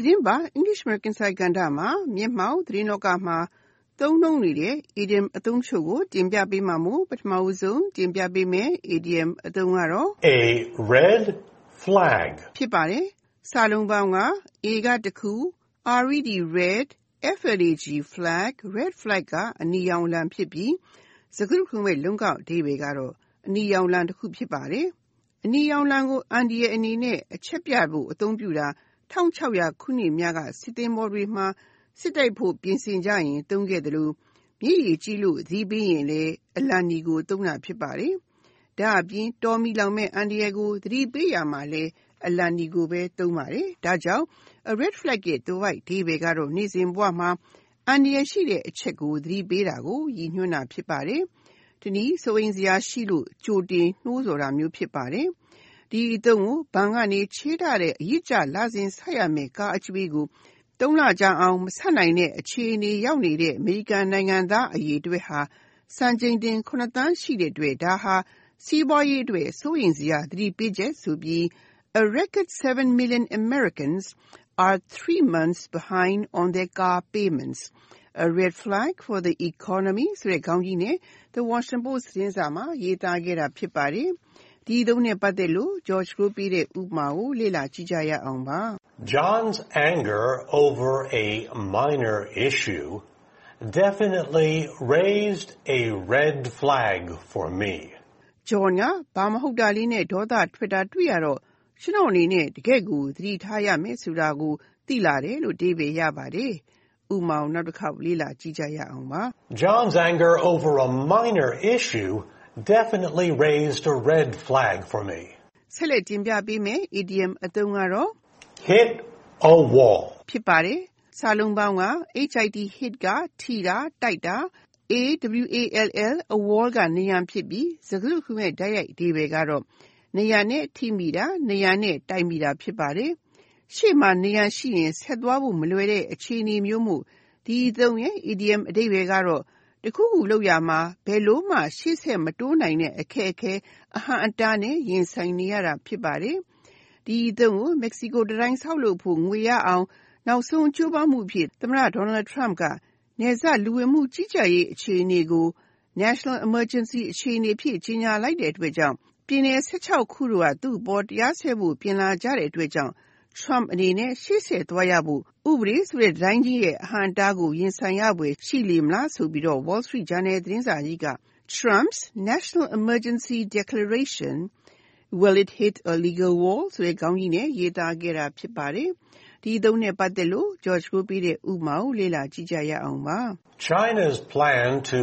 သတင်းပတ် English American စာကဏ္ဍမှာ မျက်မှောက်သတင်းလောကမှာ သုံးနှုန်းနေတဲ့ idiom အသုံးချို့ကို တင်ပြပေးမှာမို့ ပထမဦးဆုံးတင်ပြပေးမယ် idiom အသုံးကတော့ A red flag ဖြစ်ပါတယ်။စာလုံးပေါင်းက A ကတစ်ခု red red flag flag red flag က အနီရောင်လံဖြစ်ပြီး စကားခုမဲ့ လုံးကောက်အဓိပ္ပာယ်ကတော့ အနီရောင်လံတစ်ခု ဖြစ်ပါတယ်။အနီရောင်လံကို အန်ဒီရဲ့အနေနဲ့ အချက်ပြဖို့ အသုံးပြုတာ 1600ခုနှစ်များက စစ်သင်္ဘောတွေမှာ စစ်တိုက်ဖို့ ပြင်ဆင်ကြရင် သုံးခဲ့တယ်လို့မြည်ရည်ကြီးလို့သီးပြီးရင်လည်း အလံနီကို သုံးတာဖြစ်ပါတယ်။ဒါအပြင် တော်မီလောင်မဲ့အန်ဒီရဲ့ကို သတိပေးရမှာလည်း အလံနီကိုပဲ သုံးပါတယ်။ဒါကြောင့် a red flag ရဲ့ သွိုက်ဒီဘေကတော့ နေ့စဉ်ဘဝမှာ အန်ဒီရဲ့ရှိတဲ့အချက်ကို သတိပေးတာကို ရည်ညွှန်းတာ ဖြစ်ပါတယ်။ဒီနည်းဆိုရင်စရာရှိလို့ ကြိုတင်နှိုးဆော်တာမျိုး ဖြစ်ပါတယ်။ ဒီအသုံးကို ဘဏ်ကနေ ချေးထားတဲ့ အရစ်ကျလစဉ်ဆက်ရမယ့် ကားအကျွေးကို သုံးလကြာအောင် မဆက်နိုင်တဲ့ အခြေအနေရောက်နေတဲ့ အမေရိကန်နိုင်ငံသား အရေအတွက်ဟာ စံချိန်တင်9သန်း ရှိတဲ့အတွက် ဒါဟာ စီးပွားရေးအတွက် စိုးရိမ်စရာ သတိပေးချက်ဆိုပြီး A record 7 million Americans are three months behind on their car payments. A red flag for the economy ဆိုတဲ့ခေါင်းကြီးနဲ့ The Washington Post သတင်းစာမှာ ရေးသားခဲ့တာ ဖြစ်ပါတယ်။ ဒီအသုံးနဲ့ ပတ်သက်လို့ George ကိုပေးတဲ့ ဥပမာကို လေ့လာကြည့်ကြရအောင်ပါ။ John's anger over a minor issue definitely raised a red flag for me. John က ဘာမဟုတ်တာလေးနဲ့ ဒေါသထွက်တာ တွေ့ရတော့ ကျွန်တော်အနေနဲ့ တကယ့်ကို သတိထားရမယ်ဆိုတာကို သိလာတယ်လို့အဓိပ္ပာယ်ရပါတယ်။ဥပမာကိုနောက်တစ်ခေါက်လေ့လာကြည့်ကြရအောင်ပါ။ John's anger over a minor issue definitely raised a red flag for me. ဆက်လက်တင်ပြပေးမယ် idiom အသုံးကတော့ hit a wall ဖြစ်ပါတယ်။စာလုံးပေါင်းက hit hit ကထိတာတိုက်တာ awall a wall ကနေရန်ဖြစ်ပြီးစကားခုမဲ့ဓာတ်ရိုက်အဓိပ္ပာယ်ကတော့နေရနဲ့ထိမိတာနေရနဲ့တိုက်မိတာဖြစ်ပါတယ်။ရှေ့မှာနေရရှိရင်ဆက်သွားဖို့မလွယ်တဲ့အခြေအနေမျိုးမှုဒီအသုံးရဲ့ idiom အဓိပ္ပာယ်ကတော့ တခုခုလုပ်ရာမှာ ဘယ်လိုမှ ရှေ့ဆက်မတိုးနိုင်တဲ့ အခက်အခဲ အဟန့်အတားနဲ့ ရင်ဆိုင်နေရတာ ဖြစ်ပါတယ်။ဒီအသုံးကို မက္ကဆီကိုတံတိုင်း ဆောက်လုပ်ဖို့ ငွေရအောင် နောက်ဆုံးကြိုးပမ်းမှုအဖြစ် သမ္မတ Donald Trump က နယ်စပ်လူဝင်မှုကြီးကြပ်ရေး အခြေအနေကို National Emergency အခြေအနေအဖြစ် ကြေညာလိုက်တဲ့အတွက်ကြောင့် ပြည်နယ်၁၆ခုတို့က သူ့အပေါ် တရားစွဲဖို့ ပြင်လာကြတဲ့အတွက်ကြောင့် Trump အနေနဲ့ရှေ့ဆက်သွားရဖို့ဥပဒေဆိုတဲ့တံတိုင်းကြီးရဲ့အဟန့်အတားကိုရင်ဆိုင်ရဖွယ်ရှိလေမလားဆိုပြီး Wall Street Journal သတင်းစာကြီးက Trump's National Emergency Declaration Will it hit a legal wall ဆိုတဲ့ခေါင်းကြီးနဲ့ရေးသားခဲ့တာဖြစ်ပါတယ်။ဒီအသုံးနဲ့ပတ်သက်လို့ George ကိုပေးတဲ့ဥပမာကိုလေ့လာကြည့်ကြရအောင်ပါ။ China's plan to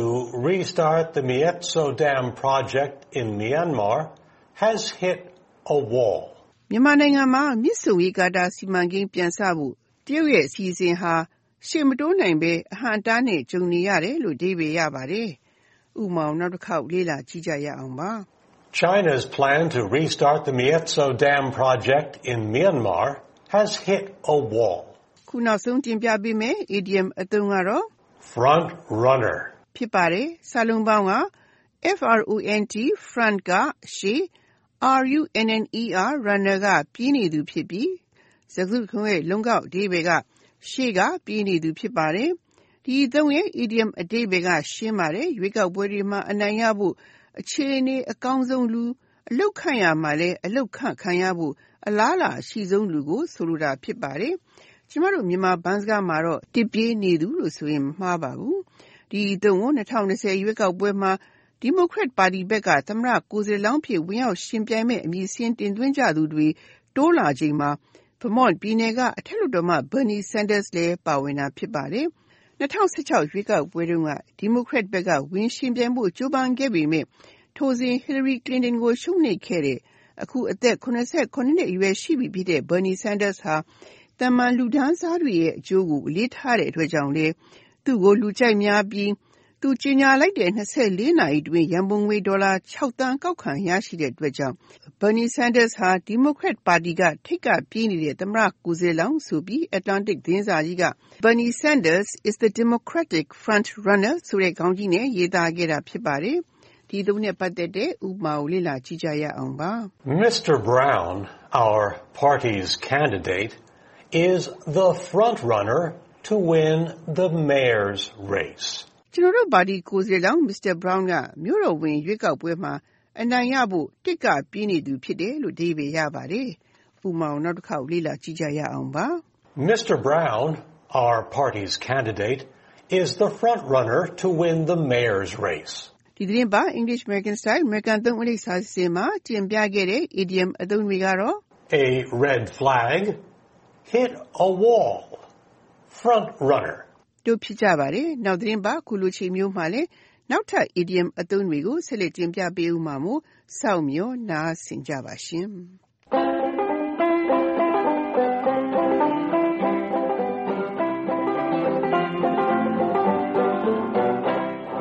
restart the Myitsone Dam project in Myanmar has hit a wall. မြန်မာနိုင်ငံမှာ မြစ်ဆုံရေကာတာ စီမံကိန်း ပြန်စဖို့ တရုတ်ရဲ့ အစီအစဉ်ဟာ ရှေ့မတိုးနိုင်ဘဲ အဟန့်အတားနဲ့ ကြုံနေရတယ်လို့အဓိပ္ပာယ်ရပါတယ်။ဥပမာကိုနောက်တစ်ခေါက်လေ့လာကြည့်ကြရအောင်ပါ။ China's plan to restart the Myitsone Dam project in Myanmar has hit a wall. ခုနောက်ဆုံးတင်ပြပေးမယ် idiom အသုံးကတော့ front runner ဖြစ်ပါတယ်။စာလုံးပေါင်းက front front က ရှေ့ runner runner က ပြေးနေသူဖြစ်ပြီး စကားစုတခုရဲ့ လုံးကောက်အဓိပ္ပာယ်က ရှေ့က ပြေးနေသူ ဖြစ်ပါတယ်။ဒီအသုံးရဲ့ idiom အဓိပ္ပာယ်က ရှင်းပါတယ်။ရွေးကောက်ပွဲတွေမှာ အနိုင်ရဖို့ အခြေအနေအကောင်းဆုံးလူ အလုတ်ခန့်ရမှာလဲအလုတ်ခန့်ခံရဖို့ အလားအလာအရှိဆုံးလူကို ဆိုလိုတာ ဖြစ်ပါတယ်။ကျမတို့ မြန်မာဘန်းစကားမှာတော့ တစ်ပြေးနေသူလို့ ဆိုရင် မမှားပါဘူး။ဒီအသုံးကို2020ရွေးကောက်ပွဲမှာ ဒီမိုကရက်ပါတီဘက်က သမ္မတကိုယ်စားလှယ်လောင်းဖြစ် ဝင်ရောက်ရှင်ပြိုင်မဲ့အမည်စင်း တင်သွင်းကြသူတွေ တိုးလာချိန်မှာ Vermont ပြည်နယ်က အထက်လွှတ်တော်မှ Bernie Sanders လည်း ပါဝင်တာ ဖြစ်ပါတယ်။2016ရွေးကောက်ပွဲတုန်းက ဒီမိုကရက်ဘက်က ဝင်ရှင်ပြိုင်ဖို့ ကြိုးပမ်းခဲ့ပေမဲ့ထိုစဉ် Hillary Clinton ကို ရှုံးနိမ့်ခဲ့တဲ့ အခု အသက် ၇၇ နှစ်အရွယ်ရှိပြီဖြစ်တဲ့ Bernie Sanders ဟာ သာမန်လူတန်းစားတွေရဲ့ အကျိုးကို အလေးထားတဲ့အတွက်ကြောင့်လည်း သူ့ကို လူကြိုက်များပြီး သူကြေညာလိုက်တဲ့24နာရီအတွင်း ရန်ပုံငွေ ဒေါ်လာ6သန်း ကောက်ခံရရှိတဲ့အတွက်ကြောင့် Bernie Sanders ဟာ Democrat ပါတီက ထိပ်ကပြေးနေတဲ့ သမ္မတကိုယ်စားလှယ်လောင်းဆိုပြီး Atlantic သတင်းစာကြီးက Bernie Sanders is the Democratic front runner ဆိုတဲ့ ခေါင်းကြီးနဲ့ ရေးသားခဲ့တာ ဖြစ်ပါတယ်။ဒီသုံးနဲ့ပတ်သက်တဲ့ ဥပမာကို လေ့လာကြည့်ကြရအောင်ပါ။ Mr. Brown, our party's candidate, is the front runner to win the mayor's race. ကျွန်တော်တို့ပါတီကိုယ်စားလှယ်လောင်း Mr. Brown ကမြို့တော်ဝင်ရွေးကောက်ပွဲမှာအနိုင်ရဖို့တစ်ကပြင်းနေသူဖြစ်တယ်လို့ဒီပေရပါတယ်။ဥပမာနောက်တစ်ခေါက်လေ့လာကြည့်ကြရအောင်ပါ Mr. Brown, our party's candidate, is the front runner to win the mayor's race. ။ဒီသတင်းပါ English American Style American သုံးအလေးစာစီစဉ်မှာတင်ပြခဲ့တဲ့ idiom အသုံးတွေကတော့ A red flag, hit a wall, front runner. တို့ဖြစ်ကြပါတယ်။နောက်သတင်းပါခုလိုချိန်မျိုးမှာလဲနောက်ထပ် idiom အသုံးတွေကိုဆက်လက်တင်ပြပေးဦးမှာမို့စောင့်မျှော်နားဆင်ကြပါရှင်။